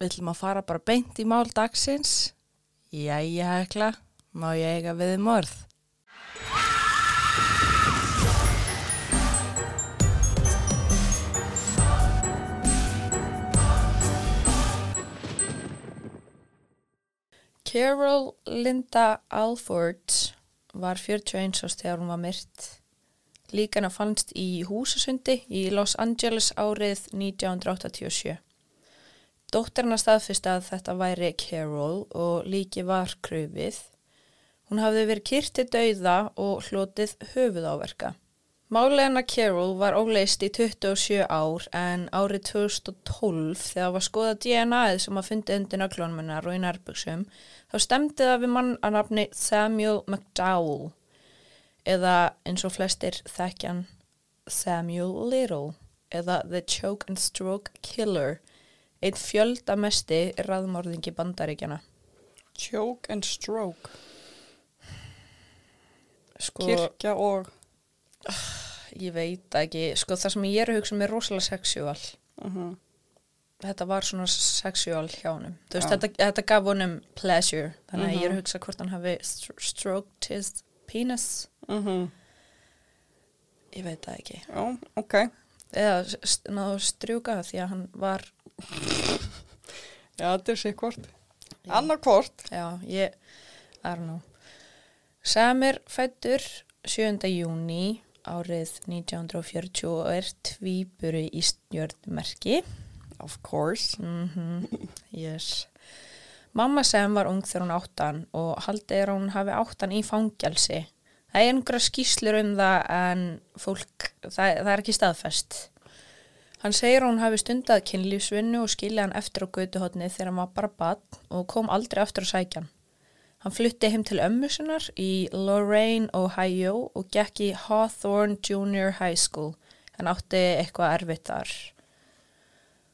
við ætlum að fara bara beint í mál dagsins. Jæja, hekla, má ég eiga við um orð? Carol Linda Alford var 41 ást þegar hún var myrt. Líkana fannst í húsasundi í Los Angeles árið 1987. Dóttirna staðfist að þetta væri Carol og líki var kröfið. Hún hafði verið kyrti dauða og hlotið höfuðáverka. Máleina Carol var óleist í 27 ár en árið 2012 þegar var skoða DNA-ið sem að fundi undir nöglónmennar og í nærbuksum þá stemdi það við mann að nafni Samuel McDowell eða eins og flestir þekkjan Samuel Little eða The Choke and Stroke Killer einn fjöldamesti raðmörðingi bandaríkjana. Choke and stroke. Sko, Kirkja og... ég veit ekki, sko það sem ég er að hugsa um er rosalega sexual. Uh Þetta var svona sexual hjá honum. Þú veist, Já. þetta, þetta gaf honum pleasure. Þannig að ég er Mhm. að hugsa hvort hann hafi stro stroked his penis. Ég veit það ekki. Já, ok. Eða náðu strjúka því að hann var, Já, þetta er sér hvort. Annar hvort. já, ég, I don't know. Samir fættur 7. júni árið 1940 og er tvíburi í stjörnmerki. Of course. Mm yes. Mamma sem var ung þegar hún áttan og haldið er að hún hafi áttan í fangelsi. Það er einhverja skýslur um það en fólk, það, það er ekki staðfest. Hann segir hún hafi stundað kynlífsvinnu og skilja hann eftir á götuhotni þegar hann var bara badn og kom aldrei aftur að sækja hann. Hann flutti heim til ömmu sinnar í Lorain, Ohio og gekk í Hawthorne Junior High School. Hann átti eitthvað erfitt þar.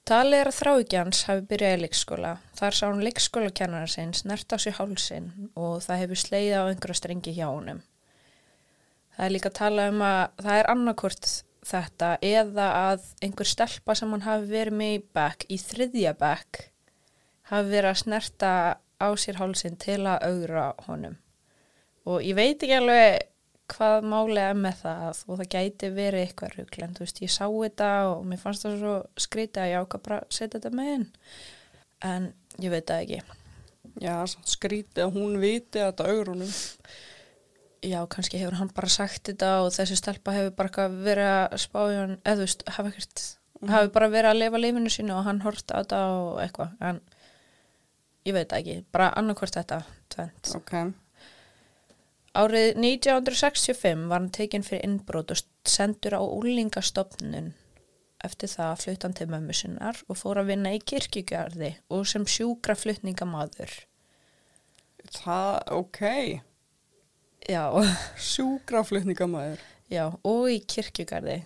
Talið er að þráigjans hafi byrjað í leikskóla. Þar sá hann leikskólakennara sinn snert á sér hálsinn og það hefur sleið á einhverja strengi hjá honum. Það er líka að tala um að það er annarkort þetta eða að einhver stelpa sem hann hafi verið með í bekk, í þriðja bekk, hafi verið að snerta á sér hálsinn til að augra honum. Og ég veit ekki alveg hvað málið er með það og það gæti verið eitthvað rugl en þú veist ég sá þetta og mér fannst það svo skrítið að ég ákvað bara setja þetta með inn en ég veit það ekki Já, skrítið að hún viti að þetta augrunum. Já kannski hefur hann bara sagt þetta og þessi stelpa hefur bara verið að spá í hann eða þú veist hafi, ekkert, hafi bara verið að lifa lífinu sínu og hann horft á þetta og eitthvað en ég veit ekki bara annarkvort þetta tvent Ok. Árið 1965 var hann tekinn fyrir innbrot og sendur á úlingastofnun. Eftir það flutt hann til mömmu sinnar og fór að vinna í kirkjugarði og sem sjúkraflutningamaður. Það, ok. Já, Sjúkraflutningamæður. já, og í kirkjugarði.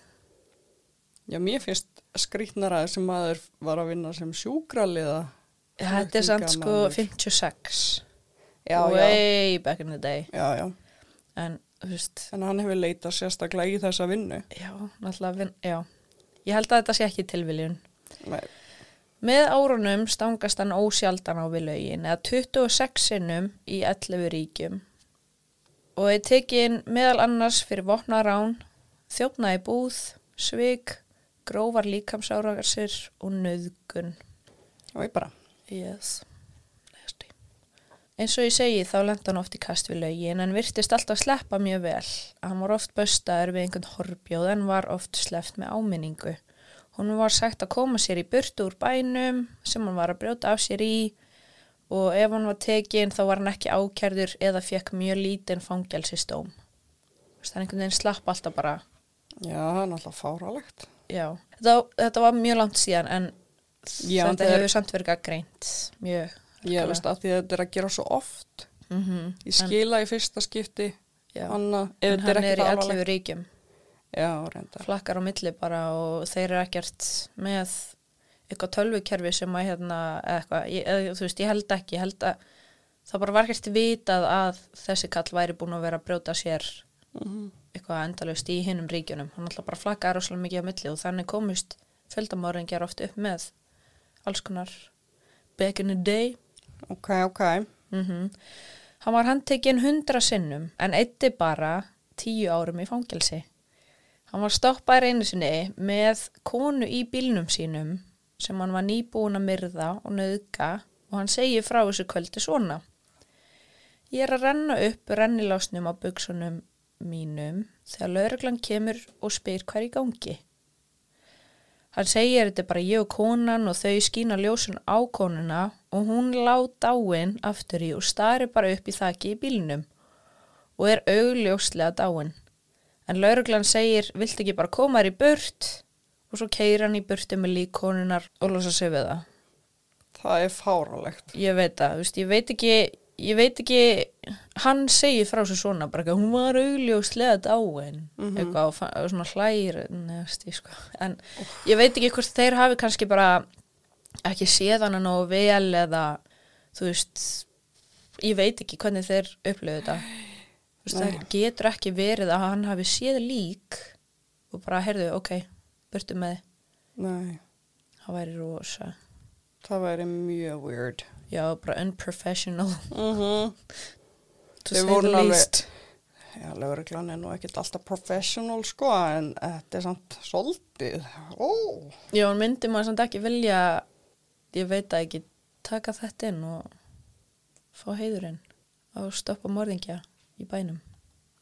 Já, mér finnst skrítnara sem maður var að vinna sem sjúkraliða. Þetta er samt sko Flutningamaður. 56. Já, já. Way back in the day. Já, já. En, veist, En hann hefur leitað sérstaklega í þessa vinnu. já, náttúrulega, vin, já. Ég held að þetta sé ekki tilviljun. Nei. Með árunum stangast hann ósjaldan á við lögin eða 26 sinnum í 11 ríkjum og er tekin meðal annars fyrir vopnarán, þjófnaði búð, svig, grófar líkamsáragasir og nöðgun. Og ég bara. Yes. Nasty. Eins og ég segi þá lenda hann oft í kast við lögin en virtist alltaf sleppa mjög vel. Hann var oft böstaður við einhvern horbjóð en var oft sleppt með áminningu. Hún var sagt að koma sér í burtu úr bænum sem hann var að brjóta af sér í og ef hann var tekinn þá var hann ekki ákærður eða fekk mjög lítinn fangelsistóm. Það er einhvern veginn slapp alltaf bara. Já, það er náttúrulega fáralegt. Já. Þetta, þetta var mjög langt síðan en Já, en þetta það er- hefur samt verið greint mjög. Ég veist þetta er að gera svo oft. Mm -hmm. Ég skila í fyrsta skipti. Já. Anna, En ef þetta hann er er ekki í það 11 alvarlegt. ríkjum, Já, reyndar. flakkar á milli bara og þeir eru ekkert með eitthvað tölvukerfi sem að hérna, eitthvað, ég, þú veist, ég held ekki, ég held að það bara var ekkert vitað að þessi kall væri búin að vera að brjóta sér Mhm. eitthvað endalaust í hinnum ríkjunum. Hann alltaf bara flakkaði rosalega mikið á milli og þannig komist fjöldamáringjar oft upp með alls konar back in the day. Ok, ok. Mm Hann var handtekinn hundra sinnum en eitti bara tíu árum í fangelsi. Hann var stoppaður einu sinni með konu í bílnum sínum sem hann var nýbúin að myrða og nöðga og hann segir frá þessu kvöldi svona. Ég er að renna upp rennilásnum á buksunum mínum þegar lauruglan kemur og spyr hvað er í gangi. Hann segir þetta bara ég og konan og þau skína ljósun á konuna og hún lá dáin aftur í og stari bara upp í þakki í bílnum og er augljóslega dáin. En lauruglan segir, vilt ekki bara koma þér í burt? Og svo keir hann í burtu með lík konunar og losa sig við það. Það er fáralegt. Ég veit það, ég veit ekki, ég veit ekki, hann segir frá sig svona, bara ekki, hún var augljóslega dáin, eitthvað, og, fa- og svona hlægir, nefnst ég sko. En ég veit ekki hvort þeir hafi kannski bara ekki séð hana nógu vel eða, þú veist, ég veit ekki hvernig þeir upplöðu þetta. Veist, það getur ekki verið að hann hafi séð lík og bara, heyrðu, ok, burtu með. Nei, Það væri rosa. það væri mjög weird. Já, bara unprofessional, Mm -hmm. to Þeir say the least. Já, lauruglan er nú ekkert alltaf professional sko, en þetta er samt svolítið. Ó, Já, hann myndi maður samt ekki vilja, ég veit að ekki, taka þetta inn og fá heiðurinn og stoppa morðingja í bænum.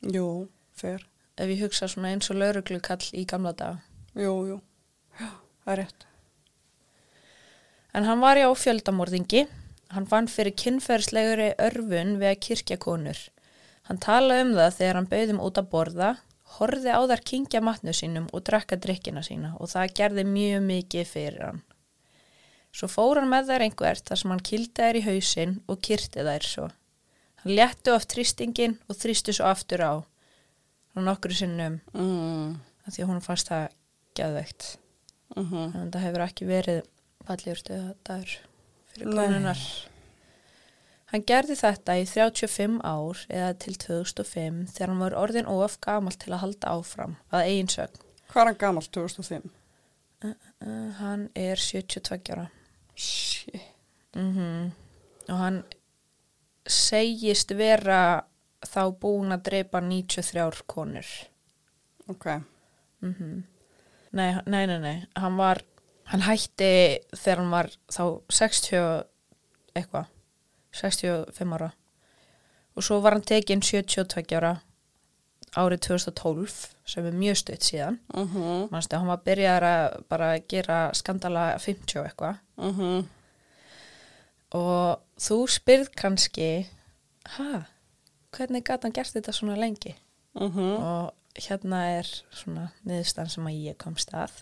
jú, fer. Ef ég hugsa svona eins og lauruglukall í gamla daga. Jú, jú. Já, það er rétt. En hann var já fjöldamorðingi. Hann fann fyrir kynferðslegri örfun við að kirkja konur. Hann talaði um það þegar hann bauðum út að borða, horfði á þar kingja matnu sínum og drakka drikkina sína og það gerði mjög mikið fyrir hann. Svo fór hann með þær einhvert þar sem hann kildi þær í hausinn og kyrti þær svo. Hann léttu af þrýstingin og þrýstu svo aftur á. Hann nokkru sinnum Mm, því að hún fannst það geðveikt. mm En það hefur ekki verið fallegur dagur fyrir konunar. Hann gerði þetta í 35 ár eða til 2005 þegar hann var orðin of gamal til að halda áfram að eigin sögn. Hvað er hann gammal 2005? Uh, hann er 72 ára Shit. mm og hann segist vera þá búin að dreipa 93 konur. Ok, Mm nei, nei, nei, nei, hann var, hann hætti þegar hann var þá 60 og eitthvað, 65 ára og svo var hann tekinn 72 ára árið 2012 sem er mjög stutt síðan. uh -huh. Manstu, hann var byrjaðar að bara gera skandala 50 og eitthvað Uh -huh. og þú spyrð kannski, ha, hvernig gat hann gert þetta svona lengi? Uh -huh. og hérna er svona niðurstaðan sem að ég komst að.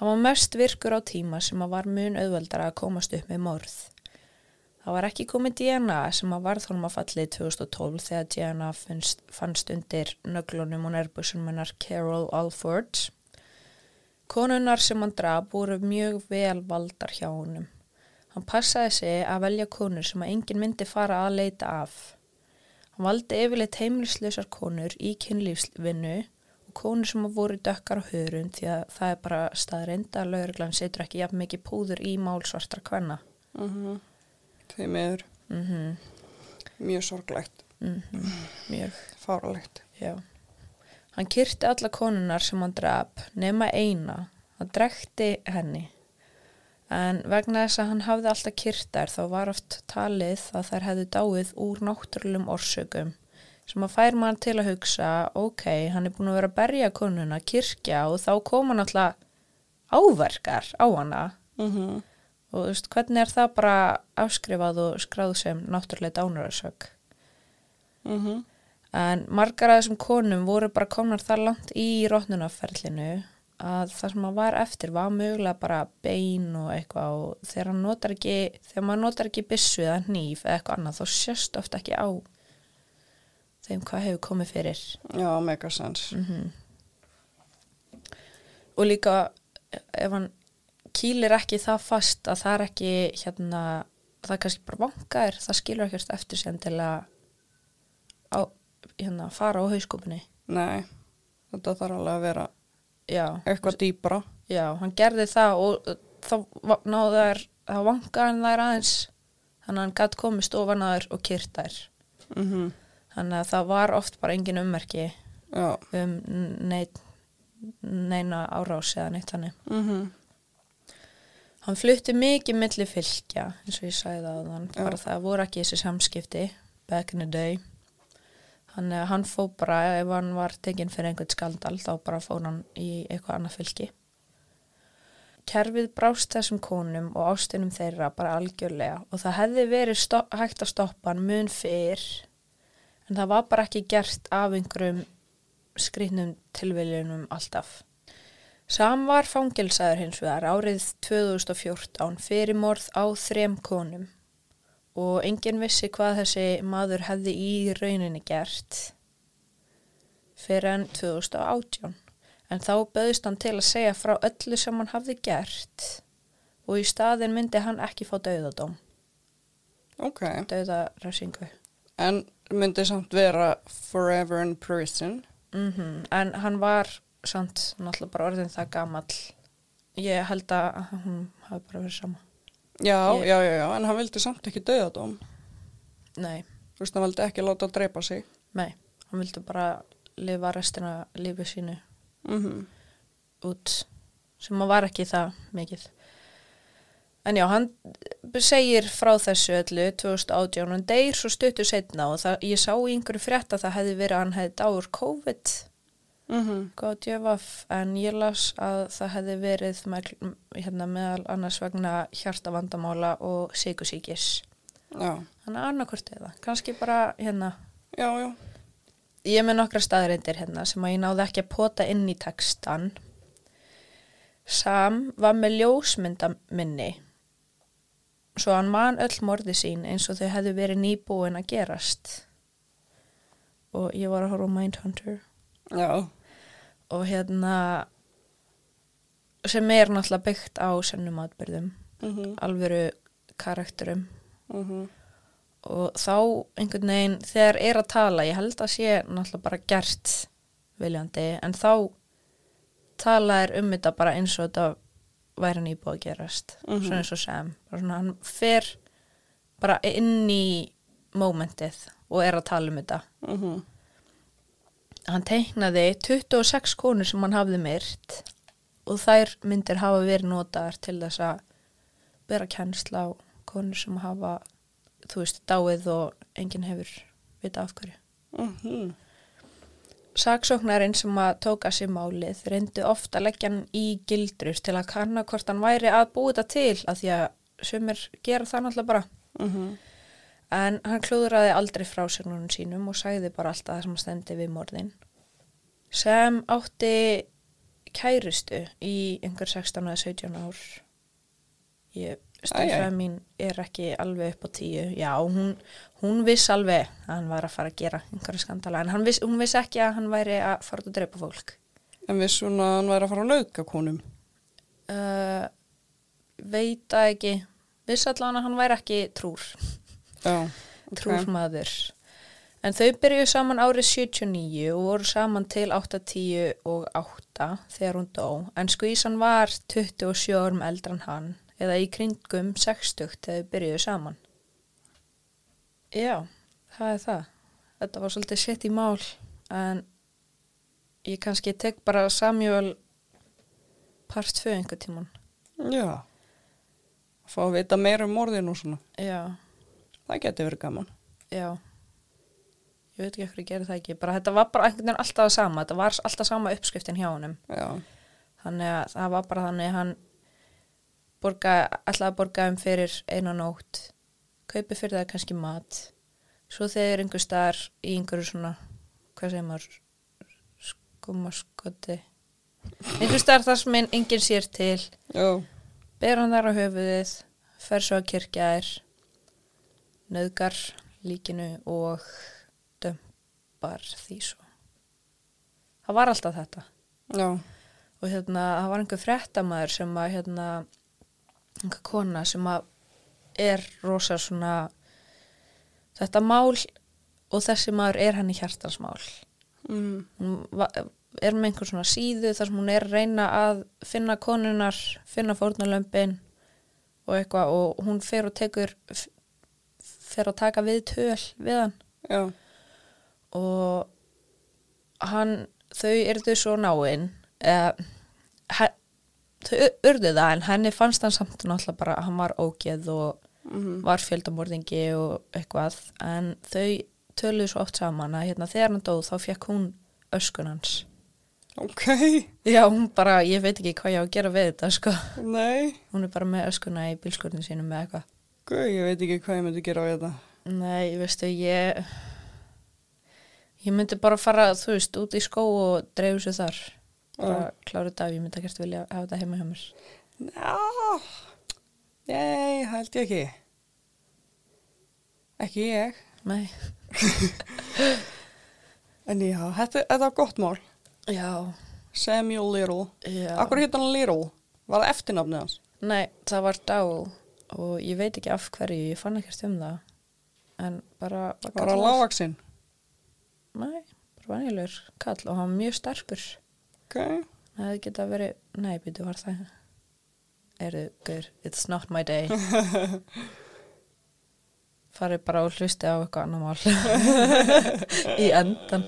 Hann var mest virkur á tíma sem að var mun auðveldara að komast upp með morð. Það var ekki komið DNA sem að varð honum að fallið 2012 þegar DNA fannst, fannst undir nöglunum og nærbúsum hennar Carol Alford. Konunar sem hann draf voru mjög vel valdar hjá honum. Hann passaði sig að velja konur sem að enginn myndi fara að leita af. Valdi yfirleitt heimilislausar konur í kynlífsvinnu og konur sem voru dökkar á hörun því að það er bara staðrind að lauruglan setur ekki jafn mikið púður í mál svartra kvenna. Uh -huh. Því miður, Mm mjög sorglegt, Mjög, fáralegt. já. Hann kyrti alla konunar sem hann draf nema eina. Hann drekti henni. En vegna þess að hann hafði alltaf kyrtar þá var oft talið að þær hefðu dáið úr náttúrulegum orsökum sem að fær mann til að hugsa ok, hann er búin að vera að berja konuna kirkja og þá koma náttúrulega áverkar á hana Uh -huh. og þú veist, hvernig er það bara afskrifað og skráð sem náttúrulega dánararsök Uh -huh. en margar af þessum konum voru bara komnar þar langt í rótnunaferlinu að það sem að var eftir var mögulega bara bein og eitthvað og þegar hann notar ekki þegar maður notar ekki byssu eða hníf eða eitthvað annað þá sést ofta ekki á þeim hvað hefur komið fyrir. Já, megasens. mm og líka ef hann kýlir ekki það fast að það er ekki hérna, það er kannski bara vangar það skilur ekkert eftir sem til að á, hérna, fara á hauskúpunni. Nei, þetta þarf alveg að vera já, eitthvað dýbra. já, hann gerði það og þá va- náðu þær þá vangaði hann þær aðeins. Þannig að hann gætt komist ofan að þær og kyrt þær. Mhm, þannig að það var oft bara engin ummerki já, um neitt, neina árás eða neitt hannig mhm, hann flutti mikið milli fylgja eins og ég sagði það bara það voru ekki þessi samskipti back in the day þannig að hann fó bara ef hann var tekinn fyrir einhvern skaldal þá bara fór hann í eitthvað annað fylgi kerfið brást þessum konum og ástinum þeirra bara algjörlega og það hefði verið hægt að stoppa hann mun fyrr en það var bara ekki gert af einhverjum skrýtnum tilviljunum alltaf. Sam var fangilsaður hins vegar árið 2014 fyrir morð á þrem konum og enginn vissi hvað þessi maður hefði í rauninni gert fyrir enn 2018 en þá böðist hann til að segja frá öllu sem hann hafði gert og í staðin myndi hann ekki fá dauðadóm, ok. dauðarefsingu. En myndi samt vera forever in prison. Mm En hann var samt náttúrulega bara orðin það gamall. Ég held að hún hafi bara verið sama. Já, Ég- já, já, já, en hann vildi samt ekki döðadóm. Nei, Þú veist, hann vildi ekki láta að dreipa sig. nei, hann vildi bara lifa restina lífi sínu Mhm, út sem að var ekki það mikið. En já, hann segir frá þessu öllu 2018 og hann deyr svo stuttu setna og það, ég sá í einhverju frétt að það hefði verið að hann hefði dáur COVID mhm, góð djöfaf en ég las að það hefði verið með, hérna, meðal annars vegna hjartavandamála og sykusíkis. já, Þannig annarkvort eða, kannski bara hérna, já, já, ég með nokkra staðreindir hérna sem að ég náði ekki að pota inn í textan. Sam var með ljósmynda minni svo hann man öll morði sín eins og þau hefðu verið nýbúin að gerast. Og ég var að horfa Mindhunter. Já, og hérna sem er náttúrulega byggt á sennum atbyrðum, mhm, alvöru karakterum. Mhm, og þá einhvern veginn þegar er að tala, ég held að sé náttúrulega bara gert viljandi en þá tala er um þetta bara eins og þetta væri hann íbúið að gerast. Mhm. svona eins og bara svona, hann fer bara inn í mómentið og er að tala um þetta. Mhm, hann teiknaði 26 konur sem hann hafði myrt og þær myndir hafa verið notaðar til þess að bera kennsla á konur sem hafa þú veist, dáið og enginn hefur vita af hverju. mhm, Saksóknarinn sem að tóka sér málið reyndi ofta að leggja hann í gildrur til að kanna hvort hann væri að búið þetta til af því að sumir gera það náttúrulega bara. mhm, En hann klúðraði aldrei frásögnunum sínum og sagði bara alltaf það sem stendi við morðin. Sem átti kærustu í einhver 16 eða 17 ár. Ég, stærfæð mín er ekki alveg upp á tíu. Já, hún, hún viss alveg að hann var að fara að gera einhverja skandala. En hann viss, hún viss ekki að hann væri að fara að drepa fólk. En viss hún að hann væri að fara að lauka konum. Uh, veit að ekki. Viss allan að hann væri ekki trúr. Já, ok. trúrmaður. En þau byrjuðu saman árið 79 og voru saman til 8, 10 og 8 þegar hún dó. En skvísan var 27 árum eldra en hann eða í kringum 60 þegar þau byrjuðu saman. Já, það er það. Þetta var svolítið sitt í mál en ég kannski tek bara Samuel part 2 einhver tíman. Já. Fá að vita meira um morðin og svona. Já, Það geti verið gaman. já. Ég veit ekki okkur að gera það ekki. Bara þetta var bara einhvern veginn alltaf sama. Þetta var alltaf sama uppskriftin hjá. Já, Þannig að það var bara þannig hann borga, ætlaði að borga um fyrir einu nótt. Kaupi fyrir það kannski mat. Svo þegar einhver staðar í einhverju svona, hvað segir maður, skumaskoti. Einhver staðar þar sem ein- enginn sér til. já, ber hann þar á höfuðið, fer svo að kirkja þær, nöðgar líkinu og dömpar því svo. Það var alltaf þetta. já, Og hérna, það var einhver fréttamaður sem að, hérna, einhver kona sem að er rosa svona, þetta mál og þessi maður er henni hjartansmál. mm, Hún er með einhver svona síðu þar sem hún er að reyna að finna konunar, finna fórnalömpin og eitthvað og hún fer og tekur f- fer að taka við töl við hann. Já, og hann, þau yrðu svo náinn eða he- þau urðu það en henni fannst hann samt náttúrulega bara að hann var ógeð og mhm, var fjöldamorðingi og eitthvað en þau töluðu svo oft saman að hérna þegar hann dóð þá fekk hún öskun hans. Ok, já hún bara, ég veit ekki hvað ég á að gera við þetta sko, hún er bara með öskuna í bílskurnin sínum með eitthvað guð, ég veit ekki hvað ég myndi gera á þetta. nei, veistu, ég ég myndi bara fara þú veist, út í skó og dreifu sér þar bara klára þetta af, ég myndi ekkert vilja hafa þetta heima hjá mér Já, nei, held ég ekki. Ekki ég. nei, En já, þetta, þetta var gott mál. já, Samuel Little. já Akkur hitt hann Little? Var það eftirnafnið hans? Nei, það var Dowell og ég veit ekki af hverju, ég fann ekkert um það. En bara Var það lágvaksinn? Nei, bara vanjulegur kall og hann var mjög sterkur. Ok, það geta verið, nei, býtu var það Erðu, gaur, it's not my day. Farið bara og hlusti á eitthvað annar mál. Í endan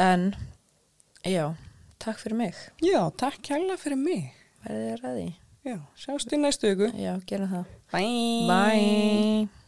en já, takk fyrir mig. Já, takk kærlega fyrir mig. verðið því Já, sjást í næstu viku. já, gerum það Bye. bye